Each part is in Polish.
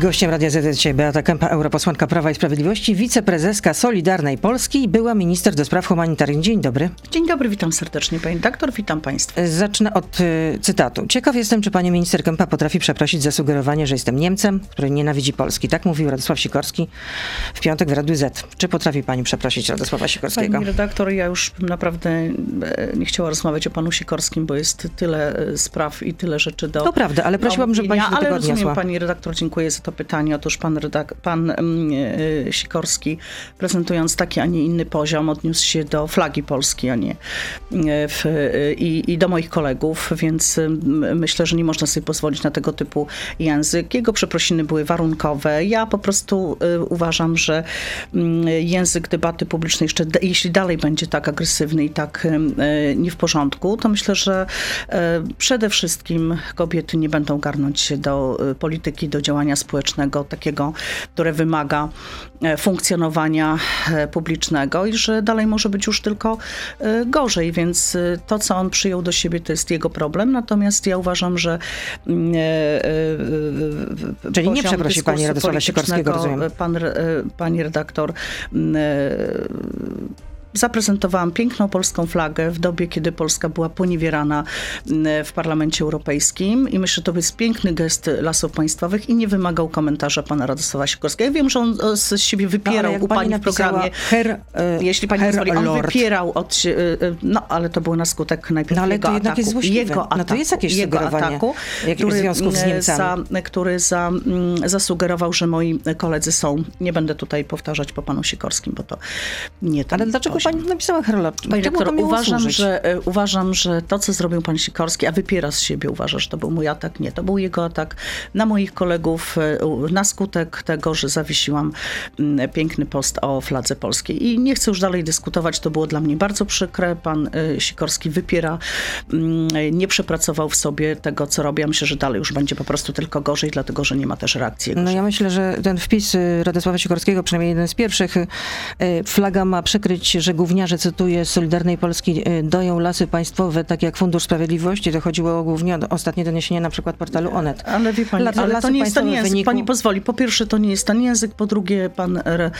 Gościem Radia Z dzisiaj Beata Kępa, europosłanka Prawa i Sprawiedliwości, wiceprezeska Solidarnej Polski i była minister do spraw humanitarnych. Dzień dobry. Dzień dobry, witam serdecznie pani doktor, witam państwa. Zacznę od y, cytatu. Ciekaw jestem, czy pani minister Kępa potrafi przeprosić za sugerowanie, że jestem Niemcem, który nienawidzi Polski. Tak mówił Radosław Sikorski w piątek w Radiu Z. Czy potrafi pani przeprosić Radosława Sikorskiego? Pani redaktor, ja już naprawdę e, nie chciała rozmawiać o panu Sikorskim, bo jest tyle e, spraw i tyle rzeczy do To prawda, ale prosiłabym, żeby pani się do Ale tego rozumiem, odniosła. pani redaktor, dziękuję za to pytanie. Otóż pan, redak- pan mm, e, Sikorski, prezentując taki, a nie inny poziom, odniósł się do flagi Polski, a nie e, w, e, i, i do moich kolegów, więc myślę, że nie można sobie pozwolić na tego typu język. Jego przeprosiny były warunkowe. Ja po prostu e, uważam, że mm, język debaty publicznej, jeszcze jeśli dalej będzie tak agresywny i tak e, nie w porządku, to myślę, że e, przede wszystkim kobiety nie będą garnąć się do e, polityki, do działania społecznego, takiego, które wymaga e, funkcjonowania e, publicznego i że dalej może być już tylko e, gorzej, więc to, co on przyjął do siebie, to jest jego problem, natomiast ja uważam, że mm, Czyli nie przeprosi pani Radosława Sikorskiego, rozumiem. Pan, pani redaktor, mm, zaprezentowałam piękną polską flagę w dobie, kiedy Polska była poniewierana mm, w Parlamencie Europejskim i myślę, że to jest piękny gest Lasów Państwowych i nie wymagał komentarza pana Radosława Sikorskiego. Ja wiem, że on z siebie No, wypierał jak u pani pani w programie. Her, e, Jeśli pani Her pozwoli, on Lord. wypierał od, e, e, no ale to było na skutek najpierw No, ale jego to jednak ataku. jest złośliwe. Jego No, to ataku, jest jakieś jego ataku, jakiegoś związków z e, Niemcami. Za, który za, mm, zasugerował, że moi koledzy są, nie będę tutaj powtarzać po panu Sikorskim, bo to nie ten Ale dlaczego. Pani napisała doktor, to miało uważam że, e, uważam, że to, co zrobił pan Sikorski, a wypiera z siebie, uważa, że to był mój atak. Nie, to był jego atak na moich kolegów e, na skutek tego, że zawiesiłam mm, piękny post o fladze polskiej. I nie chcę już dalej dyskutować, to było dla mnie bardzo przykre. Pan e, Sikorski wypiera, mm, nie przepracował w sobie tego, co robi. Ja myślę, że dalej już będzie po prostu tylko gorzej, dlatego, że nie ma też reakcji. jego No ja myślę, że ten wpis Radosława Sikorskiego, przynajmniej jeden z pierwszych, flaga ma przykryć, że gówniarze, cytuję, z Solidarnej Polski y, doją lasy państwowe, tak jak Fundusz Sprawiedliwości. To chodziło głównie o ostatnie doniesienie na przykład portalu Onet. Ale wie pani, ale to nie jest ten język. wyniku- Pani pozwoli. Po pierwsze, to nie jest ten język. Po drugie, pan R.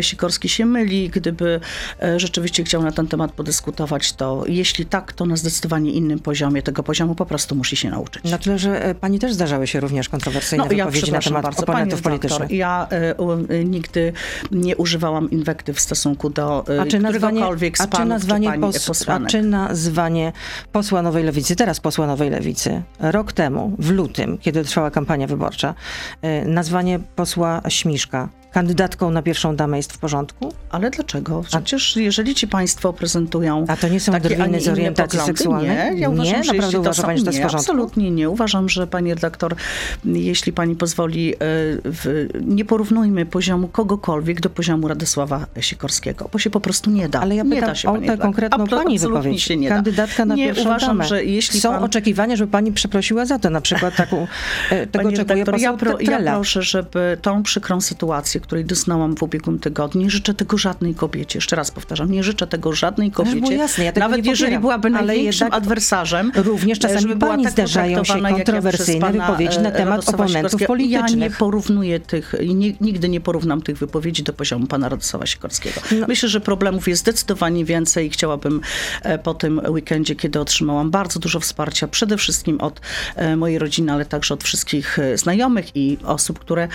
Sikorski się myli. Gdyby e, rzeczywiście chciał na ten temat podyskutować, to jeśli tak, to na zdecydowanie innym poziomie. Tego poziomu po prostu musi się nauczyć. Na tyle, że e, pani też zdarzały się również kontrowersyjne No, ja wypowiedzi na przepraszam temat bardzo, oponentów politycznych. Ja e, u, e, nigdy nie używałam inwektyw w stosunku do e, A czy nazwanie, z a czy panów nazwanie, czy pos, a czy nazwanie posła Nowej Lewicy, teraz posła Nowej Lewicy, rok temu, w lutym, kiedy trwała kampania wyborcza, e, nazwanie posła Śmiszka kandydatką na pierwszą damę jest w porządku? Ale dlaczego? Przecież jeżeli ci państwo prezentują A to nie są takie, a drwiny z orientacji poglądy, seksualnej? Nie, ja uważam, Nie? że Naprawdę uważa są, pani, że to jest w porządku? absolutnie nie. Uważam, że pani redaktor, jeśli pani pozwoli, e, w, nie porównujmy poziomu kogokolwiek do poziomu Radosława Sikorskiego, bo się po prostu nie da. Ale ja nie pytam da się, o tę konkretną pani wypowiedź. się nie da. Kandydatka na nie, pierwszą uważam, damę. że jeśli Są pan... oczekiwania, żeby pani przeprosiła za to. Na przykład taką, e, tego oczekuje poseł ja, pro, ja proszę, żeby tą przykrą sytuację, której doznałam w ubiegłym tygodniu, nie życzę tego żadnej kobiecie. Jeszcze raz powtarzam, nie życzę tego żadnej kobiecie. jasne, ja tego Nawet nie jeżeli popieram, byłaby największym adwersarzem. Również czasami pani tak zdarzają się ja kontrowersyjne wypowiedzi na e, temat oponentów Sikorskiego. Ja nie politycznych. porównuję tych, i nie, nigdy nie porównam tych wypowiedzi do poziomu pana Radosława Sikorskiego. No. Myślę, że problemów jest zdecydowanie więcej i chciałabym e, po tym weekendzie, kiedy otrzymałam bardzo dużo wsparcia, przede wszystkim od e, mojej rodziny, ale także od wszystkich e, znajomych i osób, które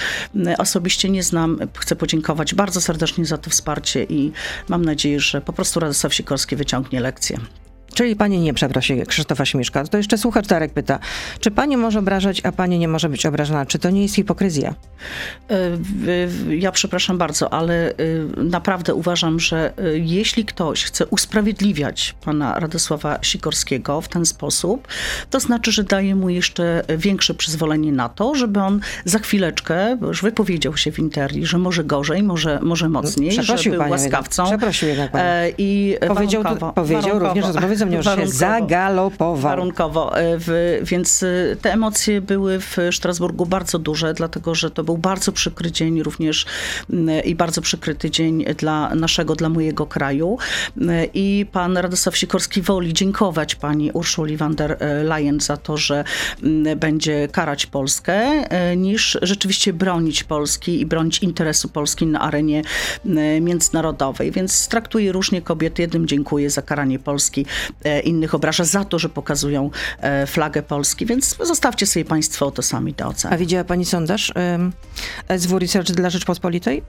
osobiście nie znam. Chcę podziękować bardzo serdecznie za to wsparcie i mam nadzieję, że po prostu Radosław Sikorski wyciągnie lekcję. Czyli pani nie przeprosi Krzysztofa Śmiszka. To jeszcze słuchacz Darek pyta, czy pani może obrażać, a pani nie może być obrażona? Czy to nie jest hipokryzja? E, Ja przepraszam bardzo, ale y, naprawdę uważam, że y, jeśli ktoś chce usprawiedliwiać pana Radosława Sikorskiego w ten sposób, to znaczy, że daje mu jeszcze większe przyzwolenie na to, żeby on za chwileczkę już wypowiedział się w interii, że może gorzej, może, może mocniej, że Przeprosił był panią łaskawcą. jednak. Przeprosił jednak panią. E, I Powiedział, warunkowo, powiedział warunkowo. również w się Warunkowo. zagalopował. Warunkowo, e, w, więc e, te emocje były w Strasburgu bardzo duże, dlatego że to był bardzo przykry dzień również i bardzo przykryty dzień dla naszego, dla mojego kraju. I pan Radosław Sikorski woli dziękować pani Urszuli von der Leyen za to, że będzie karać Polskę, e, niż rzeczywiście bronić Polski i bronić interesu Polski na arenie międzynarodowej. Więc traktuje różnie kobiety. Jednym dziękuję za karanie Polski, e, innych obraża za to, że pokazują e, flagę Polski. Więc zostawcie sobie państwo to sami do A oceny. widziała pani sondaż ym, SW Research dla Rzeczpospolitej?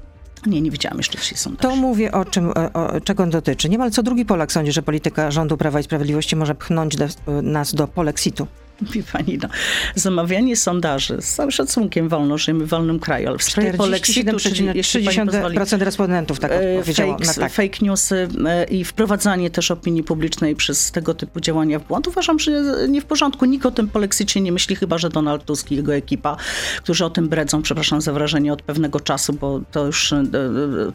Nie, nie widziałam jeszcze dzisiaj sondażu. To mówię o czym, o, o, czego on dotyczy. Niemal co drugi Polak sądzi, że polityka rządu Prawa i Sprawiedliwości może pchnąć do, nas do polexitu. Wie pani, no, zamawianie sondaży, z całym szacunkiem wolno, żyjemy w wolnym kraju, ale w sprawie polexitu, czyli jeśli pani pozwoli, 47% respondentów tak e, odpowiedziało fake, na tak. fake newsy e, i wprowadzanie też opinii publicznej przez tego typu działania w błąd. Uważam, że nie w porządku. Nikt o tym polexicie nie myśli, chyba że Donald Tusk i jego ekipa, którzy o tym bredzą, przepraszam za wrażenie, od pewnego czasu, bo to już e,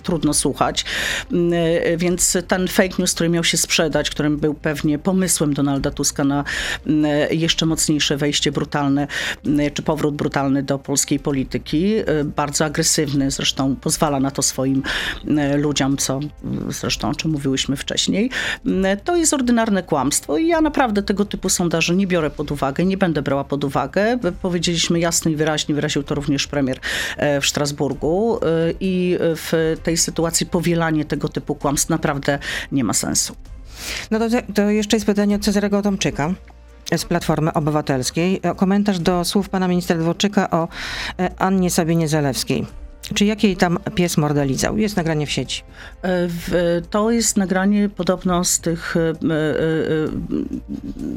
trudno słuchać. E, Więc ten fake news, który miał się sprzedać, którym był pewnie pomysłem Donalda Tuska na e, jeszcze mocniejsze wejście brutalne, e, czy powrót brutalny do polskiej polityki, e, bardzo agresywny, zresztą pozwala na to swoim e, ludziom, co zresztą o czym mówiłyśmy wcześniej. To jest ordynarne kłamstwo i ja naprawdę tego typu sondaży nie biorę pod uwagę, nie będę brała pod uwagę. Powiedzieliśmy jasno i wyraźnie, wyraził to również premier w Strasburgu i w tej sytuacji powielanie tego typu kłamstw naprawdę nie ma sensu. No to, to jeszcze jest pytanie od Cezarego Tomczyka z Platformy Obywatelskiej. O Komentarz do słów pana ministra Dworczyka o e, Annie Sabinie Zalewskiej. Czy jakiej tam pies mordę lizał? Jest nagranie w sieci. E, To jest nagranie podobno z tych, e, e,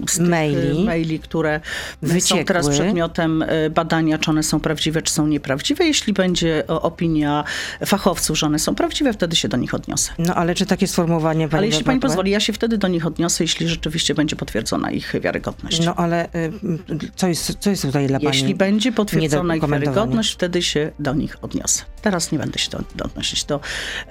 z tych Maili. maili, które Wyciekły. są teraz przedmiotem badania, czy one są prawdziwe, czy są nieprawdziwe. Jeśli będzie opinia fachowców, że one są prawdziwe, wtedy się do nich odniosę. No ale czy takie sformułowanie pani Ale jeśli pani pozwoli, ja się wtedy do nich odniosę, jeśli rzeczywiście będzie potwierdzona ich wiarygodność. No ale y, co jest, co jest tutaj dla pani? Jeśli będzie potwierdzona ich wiarygodność, wtedy się do nich odniosę. Teraz nie będę się do, do odnosić do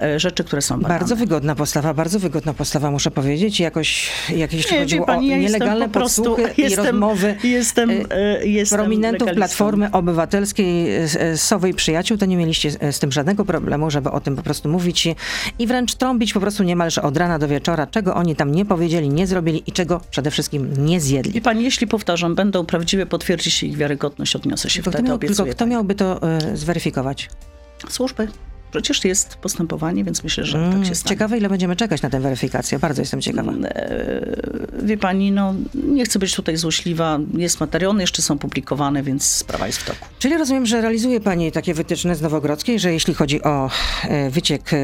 e, rzeczy, które są badane. Bardzo wygodna postawa, bardzo wygodna postawa, muszę powiedzieć. Jakoś, jak jeśli Nie, chodziło pani, o ja nielegalne po prostu- podsłuchy jestem- i rozmowy jestem, y, e, jestem prominentów legalistą. Platformy Obywatelskiej z, z Sowej Przyjaciół, to nie mieliście z, tym żadnego problemu, żeby o tym po prostu mówić i wręcz trąbić po prostu niemalże od rana do wieczora, czego oni tam nie powiedzieli, nie zrobili i czego przede wszystkim nie zjedli. I pani, jeśli powtarzam, będą prawdziwe, potwierdzi się ich wiarygodność, odniosę się Tylko kto, wtedy, miał, tylko obiecuję. kto miałby to y, zweryfikować? служби. Przecież jest postępowanie, więc myślę, że Mm, tak się stanie. ciekawe, ile będziemy czekać na tę weryfikację. Bardzo jestem ciekawa. E, Wie pani, no nie chcę być tutaj złośliwa. Jest materiał, one jeszcze są publikowane, więc sprawa jest w toku. Czyli rozumiem, że realizuje Pani takie wytyczne z Nowogrodzkiej, że jeśli chodzi o e, wyciek e,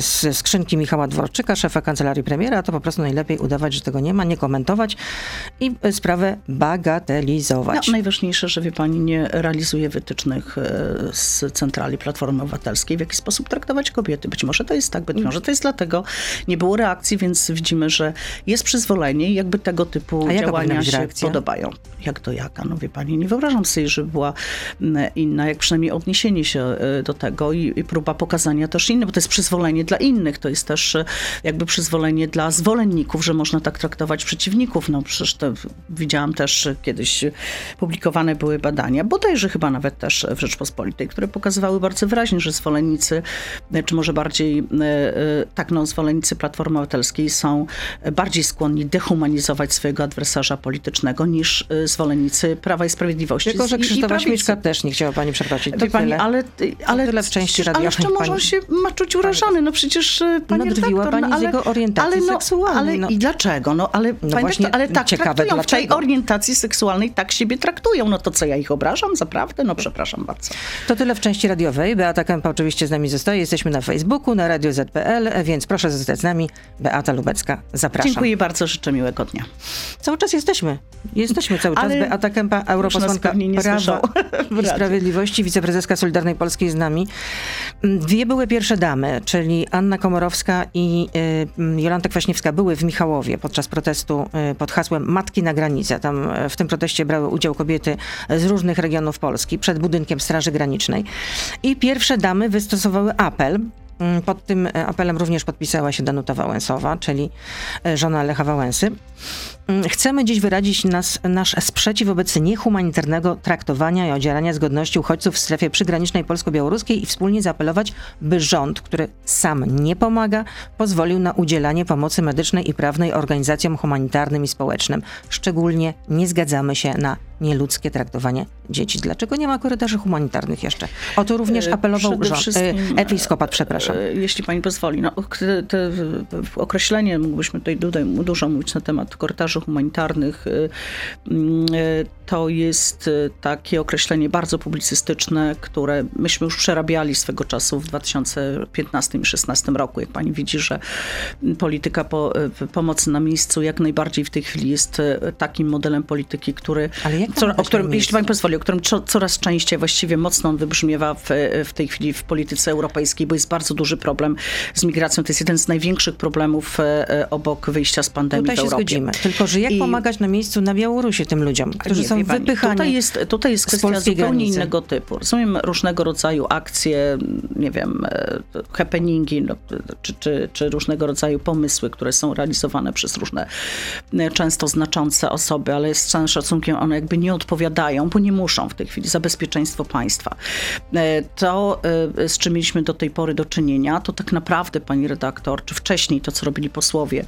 z skrzynki Michała Dworczyka, szefa kancelarii premiera, to po prostu najlepiej udawać, że tego nie ma, nie komentować i sprawę No, bagatelizować. najważniejsze, że wie pani, nie realizuje wytycznych z centrali Platformy Obywatelskiej, w jaki sposób traktować kobiety. Być może to jest tak, być może to jest dlatego. Nie było reakcji, więc widzimy, że jest przyzwolenie i jakby tego typu działania się reakcja? podobają. Jak to jaka? No wie pani, nie wyobrażam sobie, żeby była mm, inna, jak przynajmniej odniesienie się e, do tego i, i próba pokazania też innych, bo to jest przyzwolenie dla innych, to jest też e, jakby przyzwolenie dla zwolenników, że można tak traktować przeciwników. No przecież to widziałam też e, kiedyś publikowane były badania, bodajże chyba nawet też w Rzeczpospolitej, które pokazywały bardzo wyraźnie, że zwolennicy, czy może bardziej, e, e, tak no, zwolennicy Platformy Obywatelskiej są bardziej skłonni dehumanizować swojego adwersarza politycznego niż e, zwolennicy Prawa i Sprawiedliwości. Tylko, że Krzysztofa. Śmieszka też nie chciała Pani przeprosić. To pani, tyle. ale, ale, tyle w części przecież- ale radiowej jeszcze może pani- on się ma czuć urażony. No przecież e, pani Nadrobiła redaktor, pani no, z ale, jego orientacji ale no, seksualnej, Ale no. i dlaczego? No ale, pani właśnie redaktor, ale tak ciekawe traktują. W tej dlaczego. orientacji seksualnej tak siebie traktują. No to co, ja ich obrażam? Zaprawdę? No przepraszam bardzo. To tyle w części radiowej. Beata Kępa oczywiście z nami zostaje. Jesteśmy na Facebooku, na Radio ZPL, więc proszę zostać z nami. Beata Lubecka, zapraszam. Dziękuję bardzo, życzę miłego dnia. Cały czas jesteśmy. Jesteśmy cały czas. Ale Beata Kępa, europosłanka Prawa i. Sprawiedliwości, wiceprezeska Solidarnej Polskiej z nami. Dwie były pierwsze damy, czyli Anna Komorowska i y, Jolanta Kwaśniewska były w Michałowie podczas protestu y, pod hasłem Matki na granicę. Tam y, w tym proteście brały udział kobiety z różnych regionów Polski przed budynkiem Straży Granicznej. I pierwsze damy wystosowały apel Mm, Pod tym e, apelem również podpisała się Danuta Wałęsowa, czyli e, żona Lecha Wałęsy. Mm, Chcemy dziś wyrazić nas, nasz sprzeciw wobec niehumanitarnego traktowania i odzierania z godności uchodźców w strefie przygranicznej polsko-białoruskiej i wspólnie zaapelować, by rząd, który sam nie pomaga, pozwolił na udzielanie pomocy medycznej i prawnej organizacjom humanitarnym i społecznym. Szczególnie nie zgadzamy się na nieludzkie traktowanie dzieci. Dlaczego nie ma korytarzy humanitarnych jeszcze? O to również E, apelował rząd. E, episkopat, przepraszam. E, Jeśli pani pozwoli, no, te, te określenie, mógłbyśmy tutaj dużo mówić na temat korytarzy humanitarnych, e, mm, e, to jest e, takie określenie bardzo publicystyczne, które myśmy już przerabiali swego czasu w 2015 i 2016 roku. Jak pani widzi, że polityka po, pomocy na miejscu jak najbardziej w tej chwili jest takim modelem polityki, który, co, o którym, jeśli pani pozwoli, o którym co, coraz częściej właściwie mocno on wybrzmiewa w, w tej chwili w polityce europejskiej, bo jest bardzo duży problem z migracją. To jest jeden z największych problemów e, e, obok wyjścia z pandemii Tutaj w Europie. zgodzimy. Tylko, że jak I- pomagać na miejscu na Białorusi tym ludziom, którzy Nie, są wypychani? Tutaj jest, tutaj jest kwestia zupełnie granicy. innego typu. Rozumiem różnego rodzaju akcje, nie wiem, e, happeningi, no, czy, czy, czy różnego rodzaju pomysły, które są realizowane przez różne e, często znaczące osoby, ale z całym szacunkiem one jakby nie odpowiadają, bo nie muszą w tej chwili za bezpieczeństwo państwa. E, To, z czym mieliśmy do tej pory do czynienia, to tak naprawdę, pani redaktor, czy wcześniej to, co robili posłowie,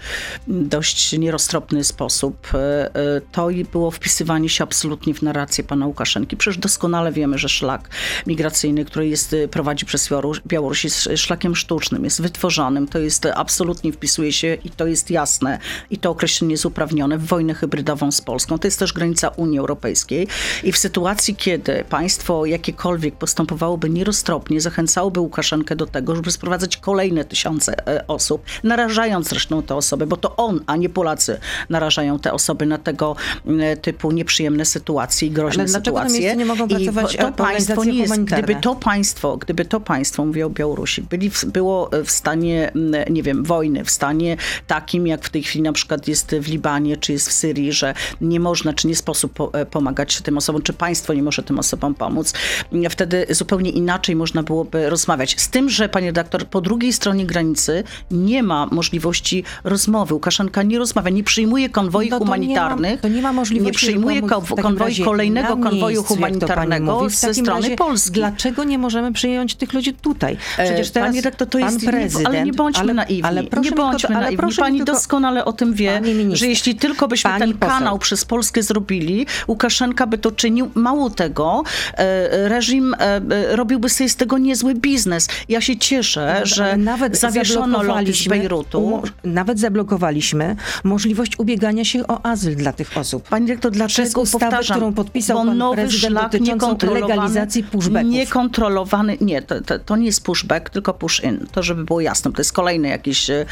dość nieroztropny sposób, e, e, to było wpisywanie się absolutnie w narrację pana Łukaszenki. Przecież doskonale wiemy, że szlak migracyjny, który jest, e, prowadzi przez Białoruś, jest szlakiem sztucznym, jest wytworzonym, to jest absolutnie wpisuje się i to jest jasne i to określenie jest uprawnione w wojnę hybrydową z Polską. To jest też granica Unii Europejskiej i w sytuacji, kiedy państwo jakiekolwiek postępowałoby nieroztropnie, zachęcałoby Łukaszenkę do tego, żeby sprowadzać kolejne tysiące osób, narażając zresztą te osoby, bo to on, a nie Polacy narażają te osoby na tego m, typu nieprzyjemne sytuacje i groźne Ale dlaczego na sytuacje. nie mogą I pracować to państwo nie jest, gdyby to państwo, gdyby to państwo, mówię o Białorusi, byli w, było w stanie, m, nie wiem, wojny, w stanie takim, jak w tej chwili na przykład jest w Libanie, czy jest w Syrii, że nie można, czy nie sposób po, e, pomagać tym osobom, czy państwo nie może tym osobom pomóc, m, wtedy zupełnie inaczej można byłoby rozmawiać. Z tym, że, panie redaktor, po drugiej stronie granicy nie ma możliwości rozmowy. Łukaszenka nie rozmawia, nie przyjmuje konwoi No to nie ma- humanitarnych. nie ma możliwości Nie przyjmuje tylko ko- w takim konwoi razie kolejnego konwoju miejscu, humanitarnego mówi. Ze strony razie Polski. Dlaczego nie możemy przyjąć tych ludzi tutaj? Przecież E, teraz Pani redaktor, to jest, prezydent... ale nie bądźmy ale, naiwni. Ale proszę nie bądźmy tylko, naiwni. proszę Pani tylko, doskonale o tym wie, że jeśli tylko byśmy pani ten poseł. kanał przez Polskę zrobili, Łukaszenka by to czynił. Mało tego, e, reżim e, robiłby sobie z tego niezły biznes. Ja się cieszę, że nawet zawieszono loty z Bejrutu. Nawet zablokowaliśmy możliwość ubiegania się o azyl dla tych osób. Pani dyrektor, Przez dlaczego ustawę, powtarzam, którą podpisał pan nowy prezydent szlak dotyczącą legalizacji pushbacków. Niekontrolowany, nie, to, to, to nie jest pushback, tylko push-in. To, żeby było jasne, to jest kolejne jakieś, e,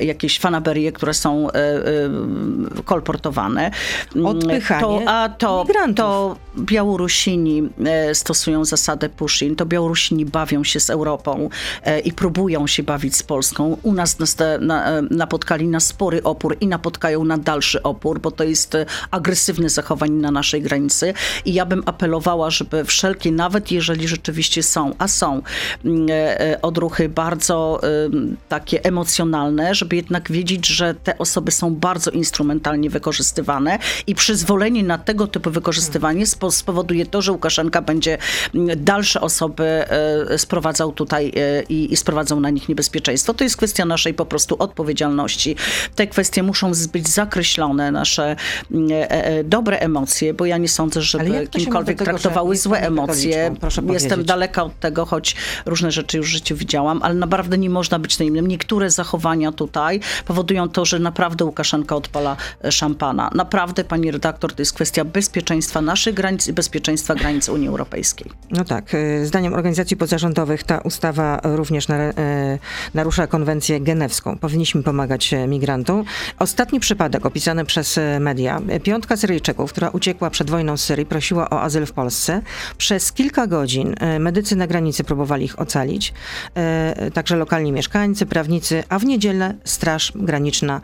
jakieś fanaberie, które są e, e, kolportowane. Odpychanie to, a to, migrantów. to Białorusini stosują zasadę push-in, to Białorusini bawią się z Europą i próbują się bawić z Polską. U nas napotkali na spory opór i napotkają na dalszy opór, bo to jest e, agresywne zachowanie na naszej granicy i ja bym apelowała, żeby wszelkie, nawet jeżeli rzeczywiście są, a są mm, e, e, odruchy bardzo takie emocjonalne, żeby jednak wiedzieć, że te osoby są bardzo instrumentalnie wykorzystywane i przyzwolenie na tego typu wykorzystywanie spo- spowoduje to, że Łukaszenka będzie mm, dalsze osoby sprowadzał tutaj i, sprowadzał na nich niebezpieczeństwo. To jest kwestia naszej po prostu odpowiedzialności. Te kwestie muszą być zakreślone, nasze mm, e, e, dobre emocje, bo ja nie sądzę, żeby kimkolwiek tego, traktowały złe emocje. Jestem powiedzieć. daleka od tego, choć różne rzeczy już w życiu widziałam, ale naprawdę nie można być naivnym. Niektóre zachowania tutaj powodują to, że naprawdę Łukaszenka odpala e, szampana. Naprawdę, pani redaktor, to jest kwestia bezpieczeństwa naszych granic i bezpieczeństwa granic Unii Europejskiej. No tak, zdaniem organizacji pozarządowych ta ustawa również nar- narusza konwencję genewską. Powinniśmy pomagać migrantom. Ostatni przypadek opisany przez y, media. Piątka Syryjczyków, która uciekła przed wojną z Syrii, prosiła o azyl w Polsce. Przez kilka godzin y, medycy na granicy próbowali ich ocalić. Y, Także lokalni mieszkańcy, prawnicy, a w niedzielę Straż Graniczna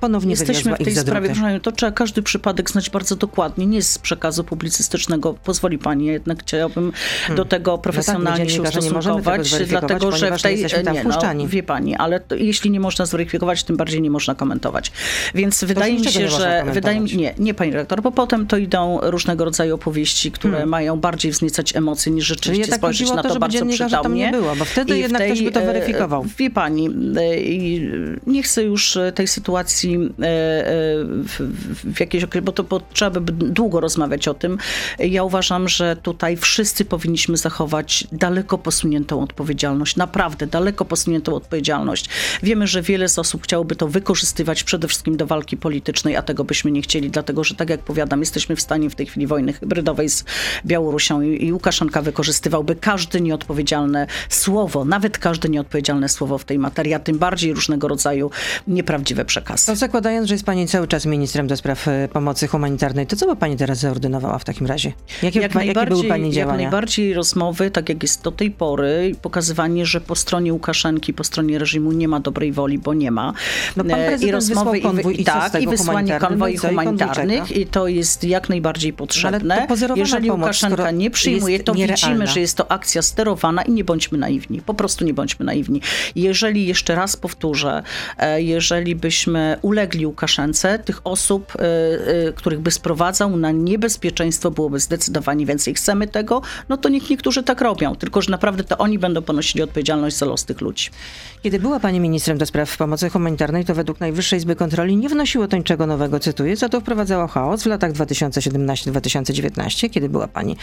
ponownie Jesteśmy w tej sprawie, proszę to trzeba każdy przypadek znać bardzo dokładnie. nie z przekazu publicystycznego. Pozwoli pani, jednak chciałabym do tego profesjonalnie Hmm. No tak, my się ustosunkować, dlatego że w tej... nie no, wie pani, ale to, jeśli nie można zweryfikować, tym bardziej nie można komentować. Więc wydaje mi się, że... Wydaje mi, nie, nie pani redaktor, bo potem to idą różnego rodzaju opowieści, które mają bardziej wzniecać emocje niż Hmm. Czyli rzeczywiście jednak spojrzeć chodziło o na to, to bardzo tam nie przytomnie. było, bo wtedy I jednak ktoś by to e, weryfikował. Wie pani, e, nie chcę już e, tej sytuacji w, jakiejś okres, bo to bo trzeba by długo rozmawiać o tym. Ja uważam, że tutaj wszyscy powinniśmy zachować daleko posuniętą odpowiedzialność, naprawdę daleko posuniętą odpowiedzialność. Wiemy, że wiele z osób chciałoby to wykorzystywać przede wszystkim do walki politycznej, a tego byśmy nie chcieli, dlatego że tak jak powiadam, jesteśmy w stanie w tej chwili wojny hybrydowej z Białorusią i, i Łukaszenka wykorzystywałby każde nieodpowiedzialne słowo, nawet każde nieodpowiedzialne słowo w tej materii, a tym bardziej różnego rodzaju nieprawdziwe przekazy. To zakładając, że jest pani cały czas ministrem do spraw e, pomocy humanitarnej, to co by pani teraz zaordynowała w takim razie? Jakie, Jak jakie były najbardziej, pani jak działania? najbardziej rozmowy, tak jak jest do tej pory, i pokazywanie, że po stronie Łukaszenki, po stronie reżimu nie ma dobrej woli, bo nie ma. No pan E, prezydent wysłał konwój i co z tak, i wysłanie humanitarnym? konwoi No i humanitarnych to jest jak najbardziej potrzebne. to pozorowana Jeżeli pomoc, Łukaszenka nie przyjmuje, to widzimy, nierealna. że jest to akcja sterowana i nie bądźmy naiwni. Po prostu nie bądźmy naiwni. Jeżeli, jeszcze raz powtórzę, e, jeżeli byśmy ulegli Łukaszence, tych osób, e, e, których by sprowadzał na niebezpieczeństwo byłoby zdecydowanie więcej. Chcemy tego, no to niech niektórzy tak robią, tylko że naprawdę to oni będą ponosili odpowiedzialność za los tych ludzi. Kiedy była pani ministrem do spraw pomocy humanitarnej, to według Najwyższej Izby Kontroli nie wnosiło to niczego nowego, cytuję, za to wprowadzało chaos w latach 2017-2019, kiedy była pani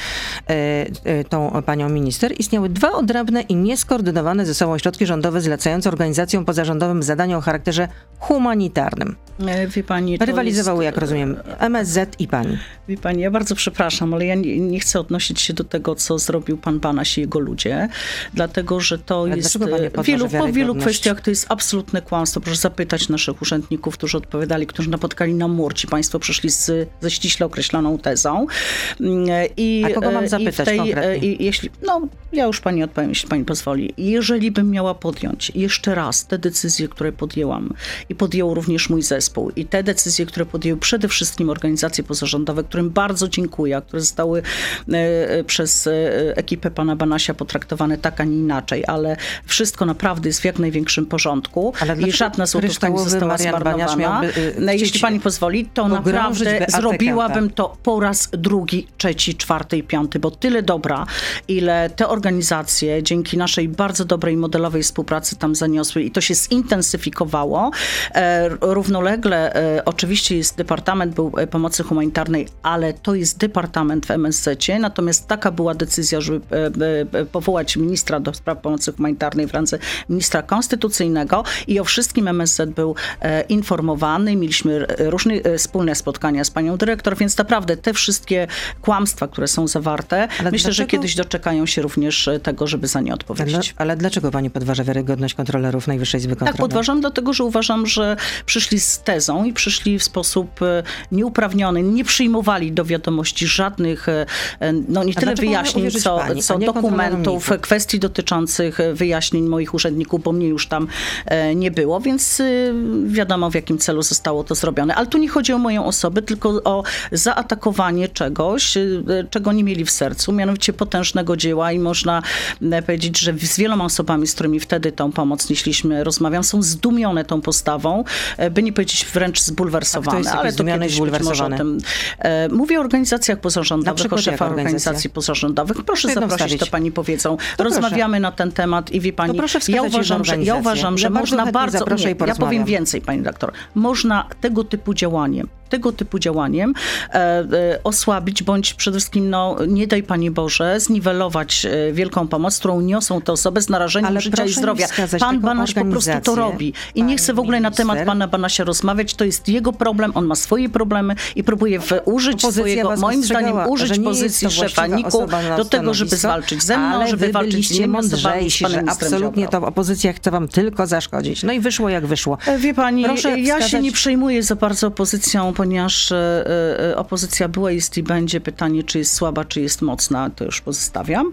e, e, tą panią minister. Istniały dwa odrębne i nieskoordynowane ze sobą środki rządowe zlecające organizacjom pozarządowym zadania o charakterze humanitarnym. E, Wie pani, Rywalizowały, jest, jak rozumiem, MSZ i pani. Wie pani, ja bardzo przepraszam, ale ja nie, nie chcę odnosić się do tego, co zrobił pan Banaś i jego ludzie, dlatego że to Ale jest... e, wielu, po wielu kwestiach to jest absolutne kłamstwo. Proszę zapytać naszych urzędników, którzy odpowiadali, którzy napotkali na mur. Ci państwo przyszli z, ze ściśle określoną tezą. Mm, I, A kogo mam e, i zapytać w tej, konkretnie? e, I jeśli, no, ja już pani odpowiem, jeśli pani pozwoli. Jeżeli bym miała podjąć jeszcze raz te decyzje, które podjęłam i podjął również mój zespół i te decyzje, które podjęły przede wszystkim organizacje pozarządowe, którym bardzo dziękuję, a które zostały e, przez ekipę pana Banasia potraktowane tak, a nie inaczej, ale wszystko naprawdę jest w jak największym porządku Ale i żadna złotówka nie została Marian zmarnowana. miałby, y, No, jeśli pani pozwoli, to naprawdę zrobiłabym to po raz drugi, trzeci, czwarty i piąty, bo tyle dobra, ile te organizacje dzięki naszej bardzo dobrej modelowej współpracy tam zaniosły i to się zintensyfikowało. E, równolegle e, oczywiście jest Departament był e, Pomocy Humanitarnej, ale to jest Departament w MSZ-cie, natomiast taka była decyzja, żeby powołać ministra do spraw pomocy humanitarnej w randze ministra konstytucyjnego i o wszystkim MSZ był e, informowany. Mieliśmy e, różne e, wspólne spotkania z panią dyrektor, więc naprawdę te wszystkie kłamstwa, które są zawarte, Ale myślę, że dlaczego- kiedyś doczekają się również e, tego, żeby za nie Ale, odpowiedzieć. ale dlaczego pani podważa wiarygodność kontrolerów Najwyższej Izby Kontroli? Tak, podważam, dlatego że uważam, że przyszli z tezą i przyszli w sposób nieuprawniony, nie przyjmowali do wiadomości żadnych, no nie A tyle wyjaśnień, co, pani, co dokumentów, kwestii dotyczących wyjaśnień moich urzędników, bo mnie już tam nie było, więc wiadomo w jakim celu zostało to zrobione. Ale tu nie chodzi o moją osobę, tylko o zaatakowanie czegoś, e, czego nie mieli w sercu, mianowicie potężnego dzieła i można e, powiedzieć, że z wieloma osobami, z którymi wtedy tą pomoc nieśliśmy, rozmawiam, są zdumione tą postawą, e, by nie powiedzieć wręcz zbulwersowane. ale to kiedyś być może o tym. E, mówię o organizacjach pozarządowych, o szefach organizacji pozarządowych. Proszę Jedną zaprosić, wstawić. to pani powiedzą. proszę. Rozmawiamy na ten temat i wie pani, To proszę ja uważam, że, ja uważam, że. Ja bardzo można chętnie bardzo, nie, ja powiem więcej, pani doktor. Można tego typu działaniem, tego typu działaniem e, e, osłabić, bądź przede wszystkim, no, nie daj Pani Boże, zniwelować e, wielką pomoc, którą niosą te osoby z narażeniem Ale życia i zdrowia. Pan Banaś po prostu to robi. I nie chcę w ogóle na temat pana Banasia rozmawiać. To jest jego problem, on ma swoje problemy i próbuje w, użyć Opozycja swojego, moim zdaniem, użyć pozycji szefa NIK-u do tego, żeby zwalczyć ze mną, żeby walczyć z innymi osobami, z panem absolutnie to opozycja chce wam tylko zaszkodzić. No i wyszło jak wyszło. Wie pani, Proszę ja się wskazać- nie przejmuję za bardzo opozycją. Ponieważ e, e, opozycja była, jest i będzie. Pytanie, czy jest słaba, czy jest mocna, to już pozostawiam.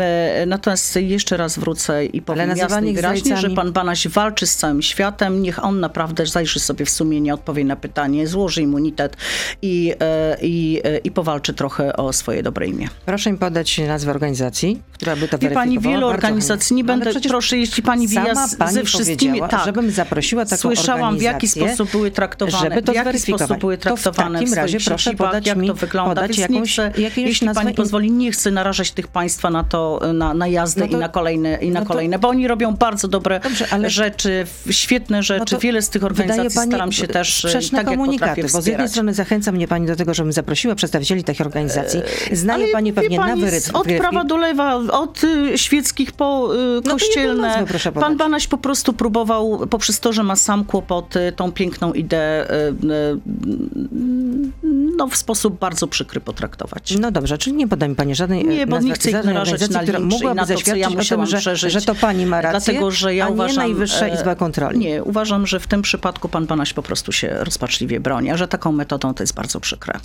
E, Natomiast jeszcze raz wrócę i powiem jasno i wyraźnie, że pan Banaś walczy z całym światem. Niech on naprawdę zajrzy sobie w sumienie, odpowie na pytanie, złoży immunitet i, i, i powalczy trochę o swoje dobre imię. Proszę mi podać nazwę organizacji, która by to Wie pani, Bardzo organizacji, nie. Ale będę, proszę, jeśli pani z, pani ze wszystkimi, tak, żebym zaprosiła taką Słyszałam, w jaki sposób były traktowane, żeby to w jaki sposób były To w traktowane takim swoich razie proszę podać jak mi- to wygląda, podać jakąś- chcę, jakąś jeśli nazwę pani pozwoli, nie chcę narażać tych państwa na to, na, na jazdę No to- i na kolejne, i na no to- kolejne, bo oni robią bardzo dobre Dobrze, ale- rzeczy, świetne rzeczy, No wiele z tych organizacji pani staram się też, e, tak jak komunikaty, potrafię bo z jednej strony zachęca mnie pani do tego, żebym zaprosiła przedstawicieli tych organizacji. Znaje Ale pani pewnie pani, na wyryt. Od prawa do lewa, od y, świeckich po y, jedną kościelne. nazwę. Pan Banaś po prostu próbował, poprzez to, że ma sam kłopoty, tą piękną ideę y, y, no, w sposób bardzo przykry potraktować. No dobrze, czyli nie poda mi pani żadnej Nie, bo nazwy, nie chcę ich narażać na która mogłaby na to, co ja o tym, musiałam że, że to pani ma rację, Dlatego, że ja a uważam, nie Najwyższa e, Izba Kontroli. Nie, uważam, że w tym przypadku pan Banaś po prostu się rozpaczliwie broni, a że taką metodą to jest bardzo przykre.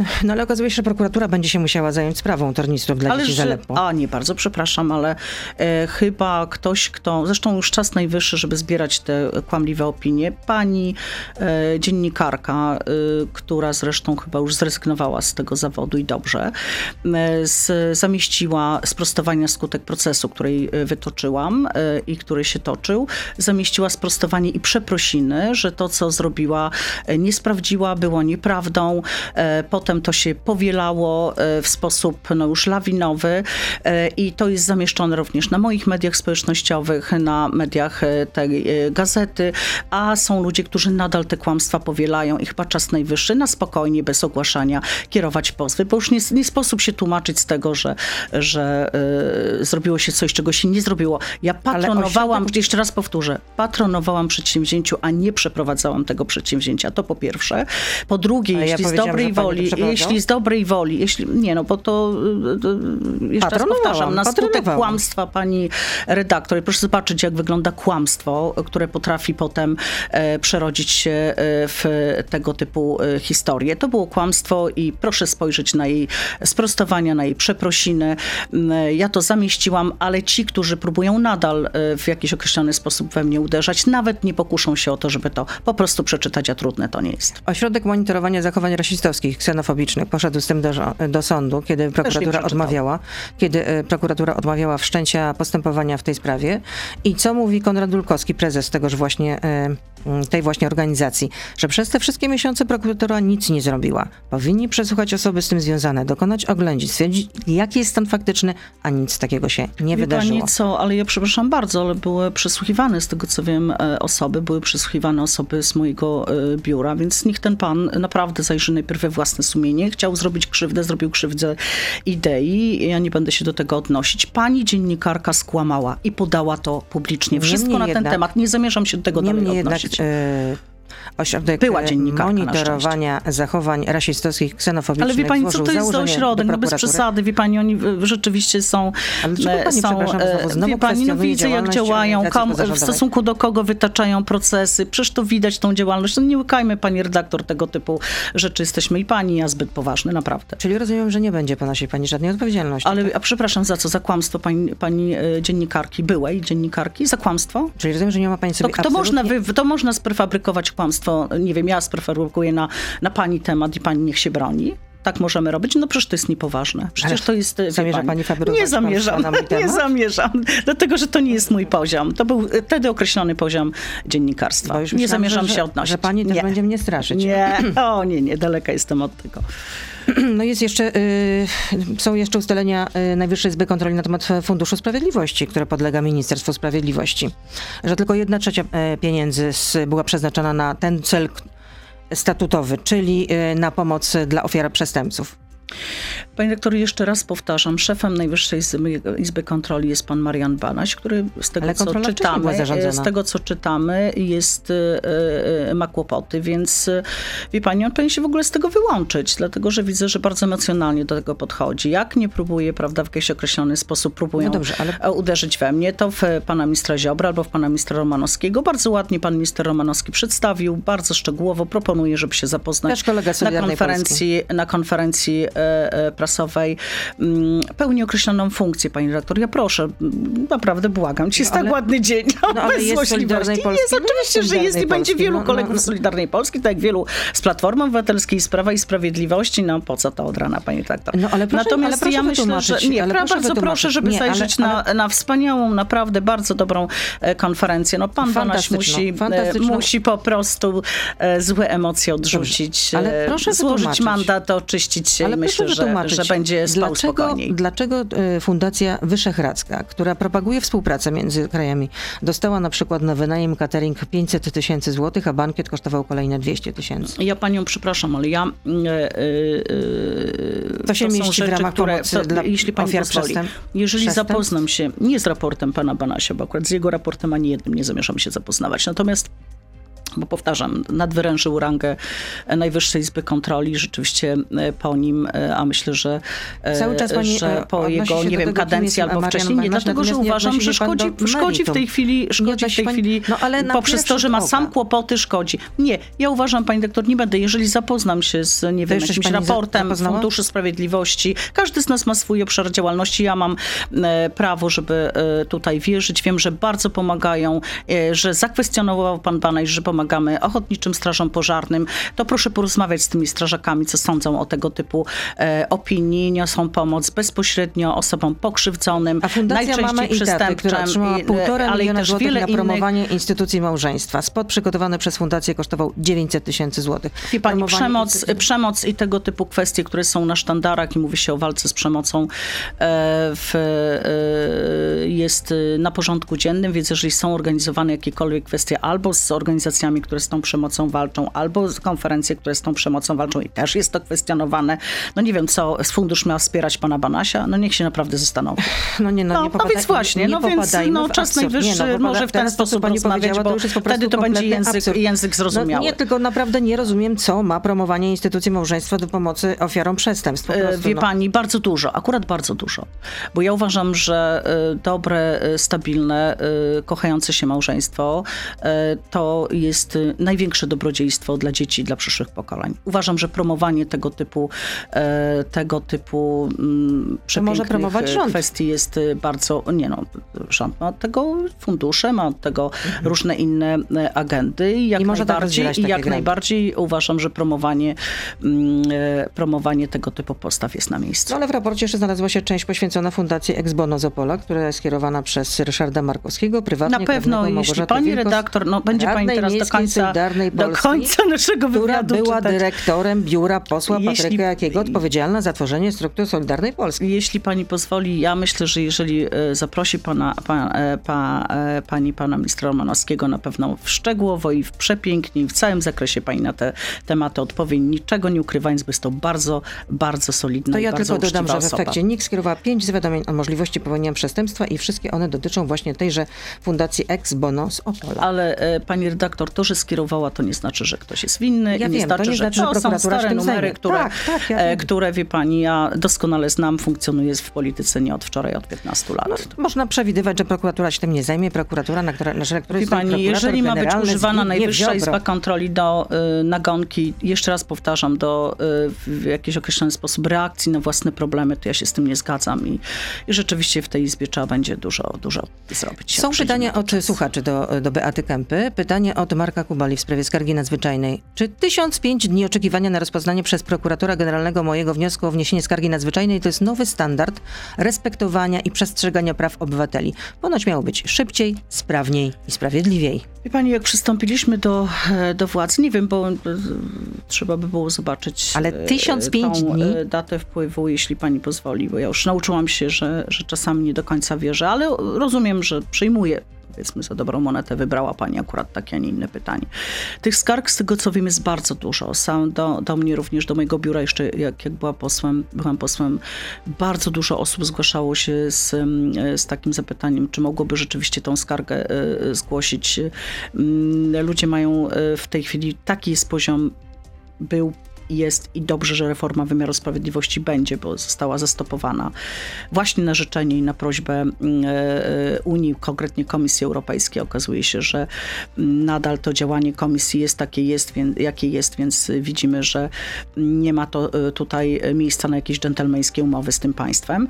No ale okazuje się, że prokuratura będzie się musiała zająć sprawą tornistrów dla Ale dzieci że, Zaleppo. a nie, bardzo przepraszam, ale e, chyba ktoś, kto, zresztą już czas najwyższy, żeby zbierać te kłamliwe opinie, pani e, dziennikarka, e, która zresztą chyba już zrezygnowała z tego zawodu i dobrze, z, zamieściła sprostowanie skutek procesu, który e, wytoczyłam e, i który się toczył, zamieściła sprostowanie i przeprosiny, że to, co zrobiła, e, nie sprawdziła, było nieprawdą. E, Potem to się powielało e, w sposób no, już lawinowy e, i to jest zamieszczone również na moich mediach społecznościowych, na mediach e, tej gazety, a są ludzie, którzy nadal te kłamstwa powielają i chyba czas najwyższy na spokojnie, bez ogłaszania, kierować pozwy, bo już nie, nie sposób się tłumaczyć z tego, że, że zrobiło się coś, czego się nie zrobiło. Ja patronowałam, jeszcze raz powtórzę, patronowałam przedsięwzięciu, a nie przeprowadzałam tego przedsięwzięcia. To po pierwsze. Po drugie, ja jeśli z powiedziałam, dobrej woli, jeśli z dobrej woli, jeśli, nie no, bo to y, jeszcze raz powtarzam, na skutek kłamstwa pani redaktor, proszę zobaczyć, jak wygląda kłamstwo, które potrafi potem e, przerodzić się e, w tego typu e, historie. To było kłamstwo i proszę spojrzeć na jej sprostowania, na jej przeprosiny. Mm, Ja to zamieściłam, ale ci, którzy próbują nadal e, w jakiś określony sposób we mnie uderzać, nawet nie pokuszą się o to, żeby to po prostu przeczytać, a trudne to nie jest. Ośrodek Monitorowania Zachowań Rasistowskich, ksenofobicznych poszedł z tym do, do sądu, kiedy prokuratura odmawiała, kiedy e, prokuratura odmawiała wszczęcia postępowania w tej sprawie. I co mówi Konrad Dulkowski, prezes tegoż właśnie, e, tej właśnie organizacji, że przez te wszystkie miesiące prokuratura nic nie zrobiła. Powinni przesłuchać osoby z tym związane, dokonać oględzin, stwierdzić, jaki jest stan faktyczny, a nic takiego się nie Wie wydarzyło. pani co, ale ja przepraszam bardzo, ale były przesłuchiwane, z tego co wiem, e, osoby, były przesłuchiwane osoby z mojego biura, więc niech ten pan naprawdę zajrzy najpierw we własne sumienie. Chciał zrobić krzywdę, zrobił krzywdę idei. Ja nie będę się do tego odnosić. Pani dziennikarka skłamała i podała to publicznie. Wszystko Niemniej na ten jednak- temat. Nie zamierzam się do tego dalej Niemniej jednak odnosić. e, Ośrodek Była e, dziennikarka, monitorowania zachowań rasistowskich, ksenofobicznych Ale wie pani, co to jest za ośrodek? No bez przesady, wie pani, oni rzeczywiście są... Ale e, pani, są e, znowu- wie pani, no widzę jak działają, kam, w stosunku do kogo wytaczają procesy. Przecież to widać tą działalność. No nie łykajmy, pani redaktor, tego typu rzeczy. Jesteśmy i pani, ja zbyt poważny, naprawdę. Czyli rozumiem, że nie będzie ponosić pani żadnej odpowiedzialności. Ale a przepraszam, za co? Za kłamstwo pani, pani dziennikarki, byłej dziennikarki? Za kłamstwo? Czyli rozumiem, że nie ma pani To, sobie to, można, absolutnie... wy, to można sprefabrykować kłamstwo, nie wiem, ja sprefabrykuję na, na pani temat i pani niech się broni. Tak możemy robić? No przecież to jest niepoważne. Przecież Ale to jest... zamierza pani fabrykować Nie zamierzam, nie zamierzam. Dlatego, że to nie jest mój poziom. To był wtedy określony poziom dziennikarstwa. Nie zamierzam że, się odnosić. Że pani też nie. będzie mnie straszyć. Nie, o nie, nie, daleka jestem od tego. No jest jeszcze, y, są jeszcze ustalenia y, Najwyższej Izby Kontroli na temat Funduszu Sprawiedliwości, które podlega Ministerstwu Sprawiedliwości. Że tylko jedna trzecia y, pieniędzy była przeznaczona na ten cel statutowy, czyli y, na pomoc dla ofiar przestępców. Panie rektor, jeszcze raz powtarzam, szefem Najwyższej Izby, Izby Kontroli jest pan Marian Banaś, który z tego, Ale co czytamy, zarządzana. z tego, co czytamy, jest, e, e, ma kłopoty, więc e, wie pani, on powinien się w ogóle z tego wyłączyć, dlatego, że widzę, że bardzo emocjonalnie do tego podchodzi. Jak nie próbuje, prawda, w jakiś określony sposób próbują No dobrze, ale- e, uderzyć we mnie, to w pana ministra Ziobra albo w pana ministra Romanowskiego. Bardzo ładnie pan minister Romanowski przedstawił, bardzo szczegółowo proponuję, żeby się zapoznać na konferencji, na konferencji e, e, prasowej mm, pełni określoną funkcję, pani redaktor. Ja proszę, mm, naprawdę błagam. Dzisiaj jest ale- tak ładny dzień. No, ale bez jest złośliwości. Solidarnej Polski, no jest oczywiście, że jest i będzie wielu no, kolegów no. z Solidarnej Polski, tak jak wielu z Platformy Obywatelskiej, z Prawa i Sprawiedliwości. No po co to od rana, pani redaktor? No, ale proszę- Natomiast ale ja myślę, że nie, ale proszę bardzo proszę, żeby Nie, ale- zajrzeć ale- na, na wspaniałą, naprawdę bardzo dobrą e, konferencję. No pan Banaś musi, e, musi po prostu e, złe emocje odrzucić, ale e, proszę złożyć mandat, oczyścić się Ale i myślę, proszę że, że będzie spał dlaczego, spokojniej. Dlaczego e, Fundacja Wyszehradzka, która propaguje współpracę między krajami, dostała na przykład na wynajem catering 500 tysięcy złotych, a bankiet kosztował kolejne 200 tysięcy? Ja panią przepraszam, ale ja. e, e, To się są mieści w rzeczy, ramach które, pomocy dla jeśli pani ofiar pozwoli, przestęp- jeżeli przestępstw? zapoznam się nie z raportem pana Banasia, bo akurat z jego raportem ani jednym nie zamierzam się zapoznawać. Natomiast bo powtarzam, nadwyrężył rangę Najwyższej Izby Kontroli, rzeczywiście e, po nim, e, a myślę, że, e, Cały czas pani, że po jego, nie wiem, kadencji albo wcześniej, nie, dlatego, że uważam, że szkodzi, szkodzi w tej chwili, szkodzi w tej pani- chwili, no, ale poprzez to, że ma sam kłopoty, szkodzi. Nie, ja uważam, pani doktor, nie będę, jeżeli zapoznam się z, nie wiem, jakimś raportem? Funduszu Sprawiedliwości, każdy z nas ma swój obszar działalności, ja mam prawo, żeby tutaj wierzyć, wiem, że bardzo pomagają, że zakwestionował pan Banaj, że pomagamy ochotniczym strażom pożarnym, to proszę porozmawiać z tymi strażakami, co sądzą o tego typu e, opinii, niosą pomoc bezpośrednio osobom pokrzywdzonym, A Fundacja najczęściej i która przestępczym, i, półtora ale i miliona też złotych wiele na innych promowanie instytucji małżeństwa. Spot przygotowany przez Fundację kosztował 900 tysięcy złotych. Wie pani, Promowanie przemoc, instytucji- przemoc i tego typu kwestie, które są na sztandarach i mówi się o walce z przemocą, e, w, e, jest e, na porządku dziennym, więc jeżeli są organizowane jakiekolwiek kwestie albo z organizacjami, które z tą przemocą walczą, albo z konferencje, które z tą przemocą walczą i też jest to kwestionowane, no nie wiem, co fundusz miał wspierać pana Banasia, no niech się naprawdę zastanowi. No nie, no, No, nie no więc właśnie, nie no więc no, czas najwyższy Nie, no, może w ten sposób pani rozmawiać, bo to już jest po wtedy to będzie język, absurd. język zrozumiały. No, nie, tylko naprawdę nie rozumiem, co ma promowanie instytucji małżeństwa do pomocy ofiarom przestępstw. E, prostu, Wie no. pani, bardzo dużo, akurat bardzo dużo. Bo ja uważam, że e, dobre, e, stabilne, kochające się małżeństwo to jest e, największe dobrodziejstwo dla dzieci i dla przyszłych pokoleń. Uważam, że promowanie tego typu, e, tego typu mm, przepięknych promować e, rząd. kwestii jest e, bardzo, nie no, rząd ma od tego fundusze, ma od tego różne inne e, agendy i jak I tak najbardziej, rozdzielać i jak granty. najbardziej uważam, że promowanie, mm, promowanie tego typu postaw jest na miejscu. No ale w raporcie jeszcze znalazła się część poświęcona Fundacji Ex Bono z Opola, która jest kierowana przez Ryszarda Markowskiego, prywatnie Na pewno, jeśli pani redaktor, no będzie pani teraz końca, Solidarnej do Polski, końca naszego która wywiadu była czytać. dyrektorem biura posła Jeśli- Patryka Jakiego, odpowiedzialna za tworzenie struktur Solidarnej Polski. Jeśli pani pozwoli, ja myślę, że jeżeli e, zaprosi pana, pa, e, pa, e, pani pana ministra Romanowskiego, na pewno w szczegółowo i w przepięknie i w całym zakresie pani na te tematy odpowie, niczego nie ukrywając, bo jest to bardzo, bardzo solidna To i ja bardzo tylko dodam, że w osoba. efekcie NIK skierowała pięć zawiadomień o możliwości popełnienia przestępstwa i wszystkie one dotyczą właśnie tejże Fundacji Ex Bono z Opola. Ale pani redaktor, to, że skierowała, to nie znaczy, że ktoś jest winny. Ja i nie wiem, to znaczy, nie że znaczy, że to są stare numery, które, Tak, tak, ja e, które, wie pani, ja doskonale znam, funkcjonuje w polityce nie od wczoraj, od 15 lat. No, to można przewidywać, że prokuratura się tym nie zajmie. Prokuratura, na, która, na której Wie stoi pani, jeżeli ma być używana Najwyższa. Izba Kontroli do y, nagonki, jeszcze raz powtarzam, do y, w jakiś określony sposób reakcji na własne problemy, to ja się z tym nie zgadzam i, i rzeczywiście w tej Izbie trzeba będzie dużo, dużo zrobić. Są pytania na to od czas. słuchaczy do, do Beaty Kępy. Pytanie od Marka Kubali w sprawie skargi nadzwyczajnej. Czy 1005 dni oczekiwania na rozpoznanie przez prokuratora generalnego mojego wniosku o wniesienie skargi nadzwyczajnej to jest nowy standard respektowania i przestrzegania praw obywateli? Ponoć miało być szybciej, sprawniej i sprawiedliwiej. Wie pani, jak przystąpiliśmy do, e, do władzy, nie wiem, bo e, trzeba by było zobaczyć Ale e, 1005 tą, dni? e, datę wpływu, jeśli pani pozwoli, bo ja już nauczyłam się, że, że czasami nie do końca wierzę, ale rozumiem, że przyjmuję powiedzmy za dobrą monetę wybrała pani akurat takie, a nie inne pytanie. Tych skarg z tego co wiem jest bardzo dużo. Sam do, do mnie również, do mojego biura jeszcze jak, jak była posłem, byłam posłem, bardzo dużo osób zgłaszało się z, mm, z takim zapytaniem, czy mogłoby rzeczywiście tą skargę e, zgłosić. Mm, Ludzie mają e, w tej chwili taki jest poziom był jest i dobrze, że reforma wymiaru sprawiedliwości będzie, bo została zastopowana właśnie na życzenie i na prośbę mm, e, Unii, konkretnie Komisji Europejskiej. Okazuje się, że mm, nadal to działanie Komisji jest takie, jest, jakie jest, więc widzimy, że nie ma to e, tutaj miejsca na jakieś dżentelmeńskie umowy z tym państwem.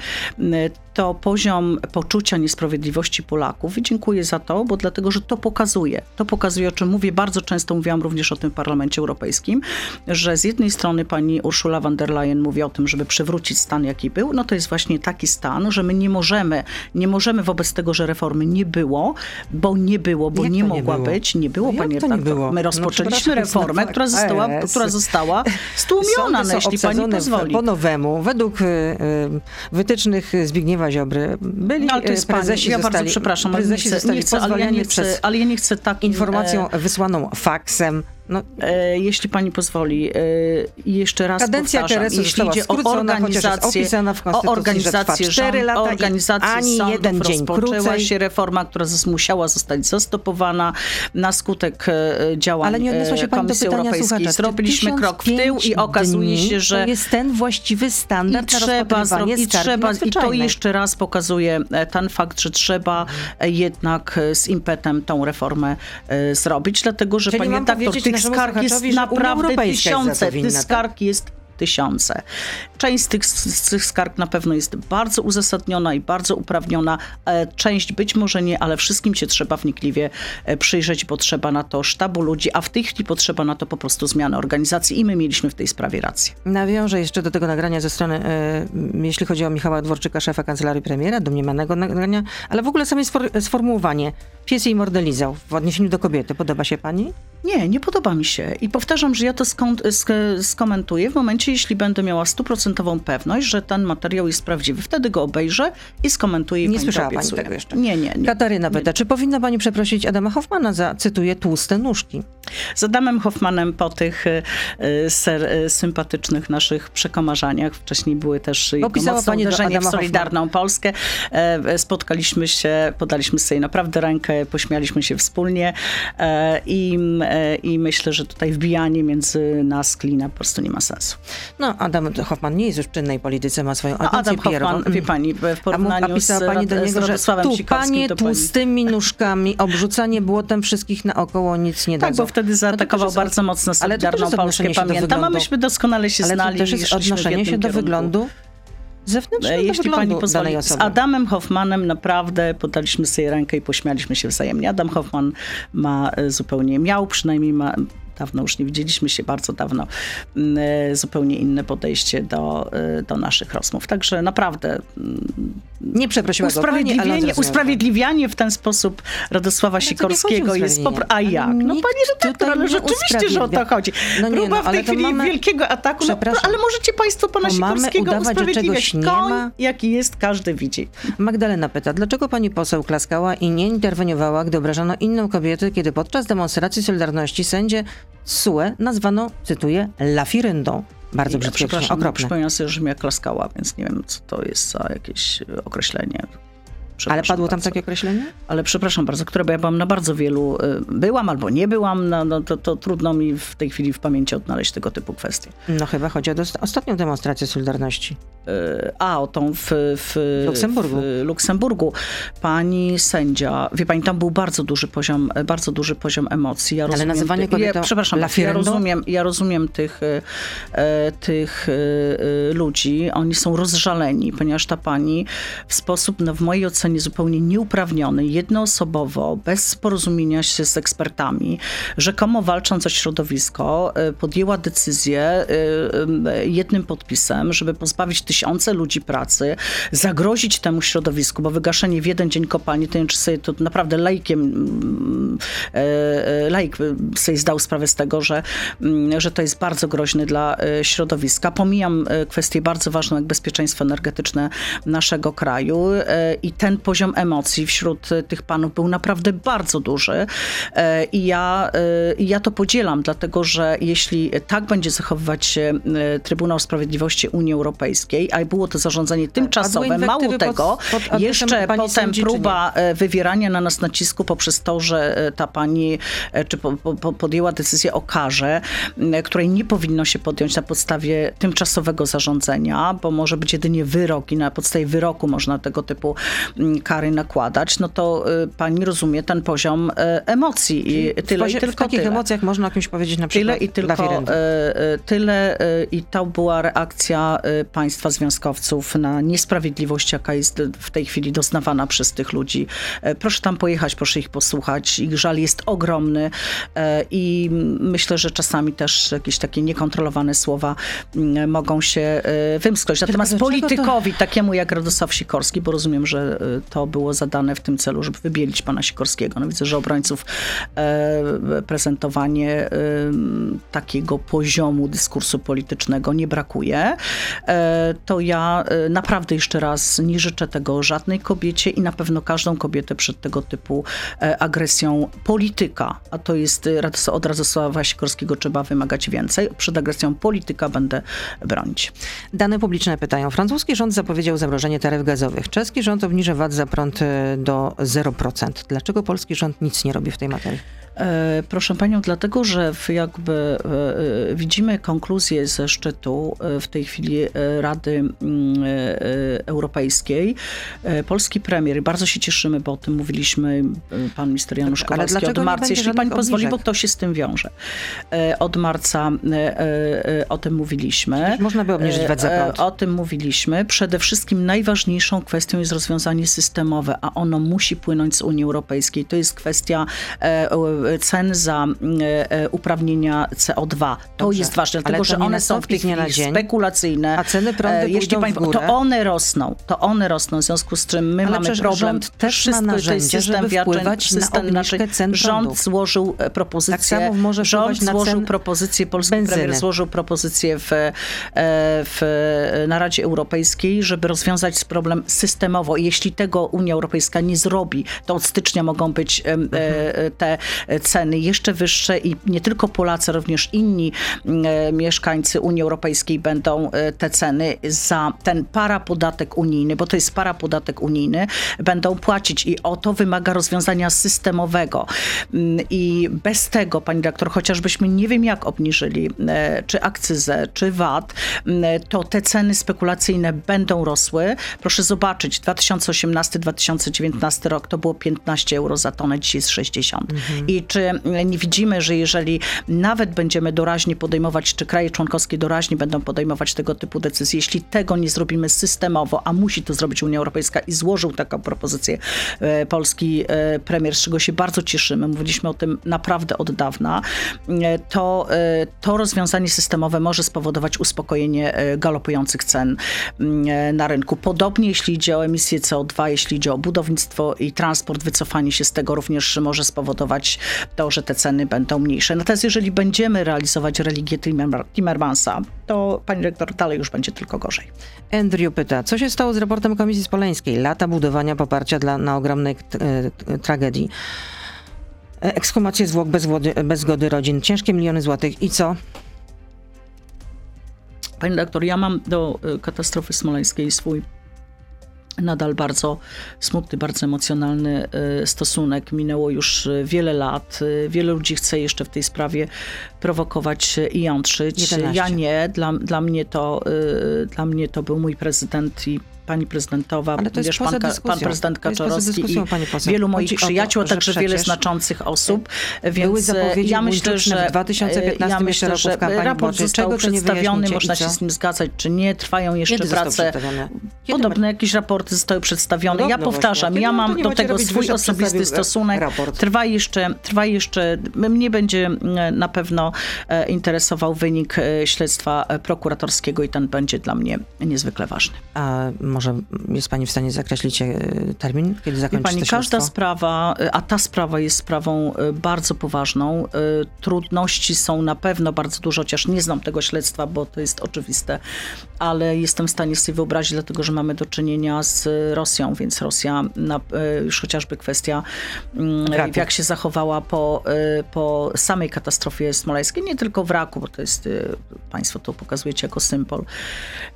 To poziom poczucia niesprawiedliwości Polaków i dziękuję za to, bo dlatego, że to pokazuje. To pokazuje, o czym mówię bardzo często, mówiłam również o tym w Parlamencie Europejskim, że z jednej strony pani Ursula von der Leyen mówi o tym, żeby przywrócić stan, jaki był, no to jest właśnie taki stan, że my nie możemy, nie możemy wobec tego, że reformy nie było, bo nie było, bo Jak nie nie mogła było? być, nie było, No nie redaktor. My No rozpoczęliśmy przepraszam, reformę, no która tak, została, która została stłumiona, no, jeśli pani pozwoli. Po nowemu, według y, y, wytycznych Zbigniewa Ziobry, byli No, ale to jest y, prezesi pani, ja zostali, bardzo przepraszam, ale nie prezesi chcę, nie chcę, ale ja nie chcę, ale ja nie chcę takim... informacją e, wysłaną faksem. No, E, jeśli pani pozwoli, e, i jeszcze raz Kadencja powtarzam, Teresy jeśli idzie o organizację, o organizację, rząd, lata o i organizację ani sądów jeden dzień rozpoczęła się reforma, która musiała zostać zastopowana na skutek e, działań ale nie odniosła się e, pani do pytania Europejskiej. Zrobiliśmy krok w tył 1005 i okazuje się, że To jest ten właściwy i standard na trzeba, i trzeba, i to jeszcze raz pokazuje e, ten fakt, że trzeba jednak z impetem tą reformę zrobić, dlatego że Czyli panie mam redaktor, powiedzieć tych skarg jest naprawdę tysiące, tych tak? skarg jest tysiące. Część z tych, z tych skarg na pewno jest bardzo uzasadniona i bardzo uprawniona. E, Część być może nie, ale wszystkim się trzeba wnikliwie e, przyjrzeć, bo trzeba na to sztabu ludzi, a w tej chwili potrzeba na to po prostu zmiany organizacji i my mieliśmy w tej sprawie rację. Nawiążę jeszcze do tego nagrania ze strony, e, jeśli chodzi o Michała Dworczyka, szefa kancelarii premiera, domniemanego nagrania, ale w ogóle same sfor- sformułowanie pies jej mordelizał w odniesieniu do kobiety. Podoba się pani? Nie, nie podoba mi się. I powtarzam, że ja to skont, sk- skomentuję w momencie, jeśli będę miała stuprocentową pewność, że ten materiał jest prawdziwy. Wtedy go obejrzę i skomentuję. i Nie pani słyszała pani tego jeszcze. Nie, nie, nie. Kataryna pyta, czy powinna pani przeprosić Adama Hoffmana za, cytuję, tłuste nóżki? Z Adamem Hoffmanem po tych e, e, ser, e, sympatycznych naszych przekomarzaniach, wcześniej były też jego pisała mocne pani uderzenie w Solidarną Polskę, e, spotkaliśmy się, podaliśmy sobie naprawdę rękę, pośmialiśmy się wspólnie e, i, e, i myślę, że tutaj wbijanie między nas klina po prostu nie ma sensu. No, Adam Hoffman nie jest już w czynnej polityce, ma swoją No, Adam Hoffman, PR-ową. wie pani, w A, mu, porównaniu a pisała z, pani do niego, że Radosławem tu Sikorskim, panie to pani- tłustymi nóżkami, obrzucanie błotem wszystkich naokoło nic nie Tak, dadzą. bo wtedy zaatakował No to bardzo mocno ale Solidarną Polskę, pamiętam, a myśmy doskonale się Ale znali to też jest odnoszenie się do kierunku. wyglądu zewnętrznego E, Jeśli pani pozwoli, z. Adamem Hoffmanem naprawdę podaliśmy sobie rękę i pośmialiśmy się wzajemnie. Adam Hoffman ma e, zupełnie, miał przynajmniej ma, dawno już nie widzieliśmy się, bardzo dawno, mm, e, zupełnie inne podejście do, e, do naszych rozmów. Także naprawdę mm, Nie przeprosiła go pani, zrozumiał. usprawiedliwianie w ten sposób Radosława nie Sikorskiego jest po pro- A jak? No nikt pani redaktor, ale rzeczywiście, że o to chodzi. No nie, Próba no, w tej chwili mamy- wielkiego ataku, no, ale możecie państwo pana To Sikorskiego udawać, usprawiedliwiać. Koń, ma? jaki jest, każdy widzi. Magdalena pyta, dlaczego pani poseł klaskała i nie interweniowała, gdy obrażano inną kobietę, kiedy podczas demonstracji Solidarności sędzie SUE nazwano, cytuję, lafiryndą. Bardzo brzydkie, Przepraszam, okropne. przypominam sobie, że mnie klaskała, więc nie wiem, co to jest za jakieś określenie. Ale padło tam bardzo. takie określenie? Ale przepraszam bardzo, które, bo ja byłam na bardzo wielu, y, byłam albo nie byłam, no, no to, to trudno mi w tej chwili w pamięci odnaleźć tego typu kwestie. No chyba chodzi o ostatnią demonstrację Solidarności. Y, A, o tą w, w Luksemburgu. W Luksemburgu. Pani sędzia, wie pani, tam był bardzo duży poziom, bardzo duży poziom emocji. Ja Ale rozumiem nazywanie ty- ja, Przepraszam, ja rozumiem, ja rozumiem tych, y, tych y, y, ludzi. Oni są rozżaleni, ponieważ ta pani w sposób, no, w mojej ocenie, zupełnie nieuprawniony, jednoosobowo, bez porozumienia się z ekspertami, rzekomo walcząc o środowisko, y, podjęła decyzję y, y, jednym podpisem, żeby pozbawić tysiące ludzi pracy, zagrozić temu środowisku, bo wygaszenie w jeden dzień kopalni, to sobie to naprawdę lajkiem, mm, laik sobie zdał sprawę z tego, że, mm, że to jest bardzo groźne dla środowiska. Pomijam e, kwestię bardzo ważną, jak bezpieczeństwo energetyczne naszego kraju i ten poziom emocji wśród e, tych panów był naprawdę bardzo duży. E, i ja, e, ja to podzielam, dlatego że jeśli tak będzie zachowywać się Trybunał Sprawiedliwości Unii Europejskiej, a było to zarządzenie tymczasowe, mało tego, pod, pod jeszcze potem próba wywierania na nas nacisku poprzez to, że ta pani czy po, po, podjęła decyzję o karze, której nie powinno się podjąć na podstawie tymczasowego zarządzenia, bo może być jedynie wyrok i na podstawie wyroku można tego typu kary nakładać, no to y, pani rozumie ten poziom e, emocji i tyle w, i tylko w takich tyle. emocjach można o kimś powiedzieć na przykład Tyle i tylko e, e, tyle i to była reakcja państwa związkowców na niesprawiedliwość, jaka jest w tej chwili doznawana przez tych ludzi. Proszę tam pojechać, proszę ich posłuchać. Ich żal jest ogromny i myślę, że czasami też jakieś takie niekontrolowane słowa mm, mogą się wymsknąć. Natomiast politykowi, to... takiemu jak Radosław Sikorski, bo rozumiem, że to było zadane w tym celu, żeby wybielić pana Sikorskiego. No widzę, że obrońców e, prezentowanie e, takiego poziomu dyskursu politycznego nie brakuje. E, to ja naprawdę jeszcze raz nie życzę tego żadnej kobiecie i na pewno każdą kobietę przed tego typu agresją polityka, a to jest od Radosława Sikorskiego trzeba wymagać więcej. Przed agresją polityka będę bronić. Dane publiczne pytają. Francuski rząd zapowiedział zamrożenie taryf gazowych. Czeski rząd obniży VAT za prąd do 0%. Dlaczego polski rząd nic nie robi w tej materii? E, proszę panią, dlatego, że jakby e, e, widzimy konkluzję ze szczytu w tej chwili Rady mm, Europejskiej. Polski premier, bardzo się cieszymy, bo o tym mówiliśmy, pan minister Janusz Kowalski od marca, jeśli pani pozwoli, bo to się z tym wiąże. Od marca o tym mówiliśmy. Można by obniżyć VAT za prąd. O tym mówiliśmy. Przede wszystkim najważniejszą kwestią jest rozwiązanie systemowe, a ono musi płynąć z Unii Europejskiej. To jest kwestia cen za e, e, uprawnienia CO2. To Dobrze, jest ważne, dlatego że one są w tej chwili spekulacyjne. A ceny prądu e, Jeśli pani, To one rosną, to one rosną, w związku z czym my ale mamy problem. Rząd też Wszystko, ma narzędzia, żeby wpływać system, na obniżkę cen Rząd prądu. złożył propozycję, tak może rząd złożył propozycję, polski benzyny. premier złożył propozycję w, w, na Radzie Europejskiej, żeby rozwiązać problem systemowo. Jeśli tego Unia Europejska nie zrobi, to od stycznia mogą być mhm. te ceny jeszcze wyższe i nie tylko Polacy, również inni e, mieszkańcy Unii Europejskiej będą e, te ceny za ten parapodatek unijny, bo to jest parapodatek unijny, będą płacić i o to wymaga rozwiązania systemowego. Mm, I bez tego, pani dyrektor, chociażbyśmy nie wiem jak obniżyli, e, czy akcyzę, czy VAT, mm, to te ceny spekulacyjne będą rosły. Proszę zobaczyć, 2018-2019 rok to było 15 euro za tonę, dzisiaj jest 60. Mhm. I czy nie widzimy, że jeżeli nawet będziemy doraźnie podejmować, czy kraje członkowskie doraźnie będą podejmować tego typu decyzje, jeśli tego nie zrobimy systemowo, a musi to zrobić Unia Europejska i złożył taką propozycję e, polski e, premier, z czego się bardzo cieszymy, mówiliśmy o tym naprawdę od dawna, e, to, to rozwiązanie systemowe może spowodować uspokojenie galopujących cen mm, na rynku. Podobnie jeśli idzie o emisję CO2, jeśli idzie o budownictwo i transport, wycofanie się z tego również może spowodować to, że te ceny będą mniejsze. Natomiast jeżeli będziemy realizować religię Timmermansa, to pani rektor dalej już będzie tylko gorzej. Andrew pyta, co się stało z raportem Komisji Spoleńskiej? Lata budowania poparcia dla, na ogromnej e, tragedii. E, ekshumacje zwłok bez, wody, bez zgody rodzin, ciężkie miliony złotych i co? Pani doktor, ja mam do e, katastrofy smoleńskiej swój nadal bardzo smutny, bardzo emocjonalny e, stosunek. Minęło już e, wiele lat. E, wiele ludzi chce jeszcze w tej sprawie prowokować i jątrzyć. 11. Ja nie. Dla, dla, mnie to, dla mnie to był mój prezydent i pani prezydentowa, Ale to wiesz, pan, pan prezydent Kaczorowski i wielu moich przyjaciół, a także wiele znaczących osób. Więc ja myślę, że w 2015 ja myślę, że raport został przedstawiony, można się z nim zgadzać, czy nie. Trwają jeszcze Kiedy prace. Podobne jakieś raporty zostały przedstawione. Podobne ja powtarzam, ja mam do tego swój osobisty stosunek. Trwa jeszcze, trwa jeszcze, mnie będzie na pewno e, interesował wynik e, śledztwa prokuratorskiego i ten będzie dla mnie niezwykle ważny. A może jest pani w stanie zakreślić e, termin, kiedy zakończy Pani, każda śledztwo? sprawa, y, a ta sprawa jest sprawą y, bardzo poważną. Trudności są na pewno bardzo duże, chociaż nie znam tego śledztwa, bo to jest oczywiste, ale jestem w stanie sobie wyobrazić, dlatego że mamy do czynienia z Rosją, więc Rosja, na, już chociażby kwestia, mm, Wraku. jak się zachowała po, po samej katastrofie smoleńskiej, nie tylko wraku, bo to jest, Państwo to pokazujecie jako symbol,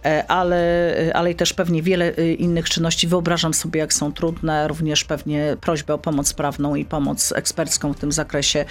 E, ale, ale i też pewnie wiele y, innych czynności. Wyobrażam sobie, jak są trudne, również pewnie prośbę o pomoc prawną i pomoc ekspercką w tym zakresie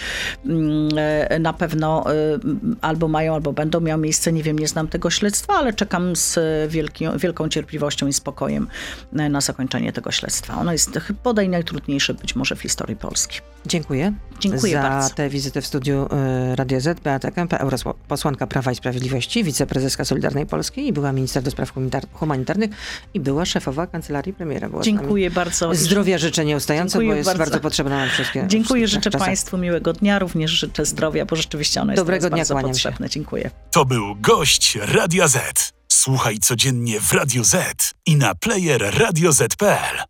mm, e, na pewno y, albo mają, albo będą miały miejsce. Nie wiem, nie znam tego śledztwa, ale czekam z wielki, wielką cierpliwością i spokojem e, na zakończenie tego śledztwa. Ono jest chyba bodaj najtrudniejsze być może w historii Polski. Dziękuję. Dziękuję za bardzo. tę wizytę w studiu y, Radio Z. Beata Kępa, europosłanka Prawa i Sprawiedliwości, wiceprezeska Solidarnej Polski i była minister do spraw humanitar- humanitarnych i była szefowa kancelarii premiera. Była. Dziękuję bardzo. Zdrowia życzę nieustająco, Dziękuję bo jest bardzo, bardzo. potrzebna nam wszystkie. Dziękuję, życzę czasach. Państwu miłego dnia, również życzę zdrowia, bo rzeczywiście ono jest Dobrego dnia, bardzo kłaniam się. potrzebne. Dziękuję. To był gość Radia Z. Słuchaj codziennie w Radio Z i na player radioz.pl.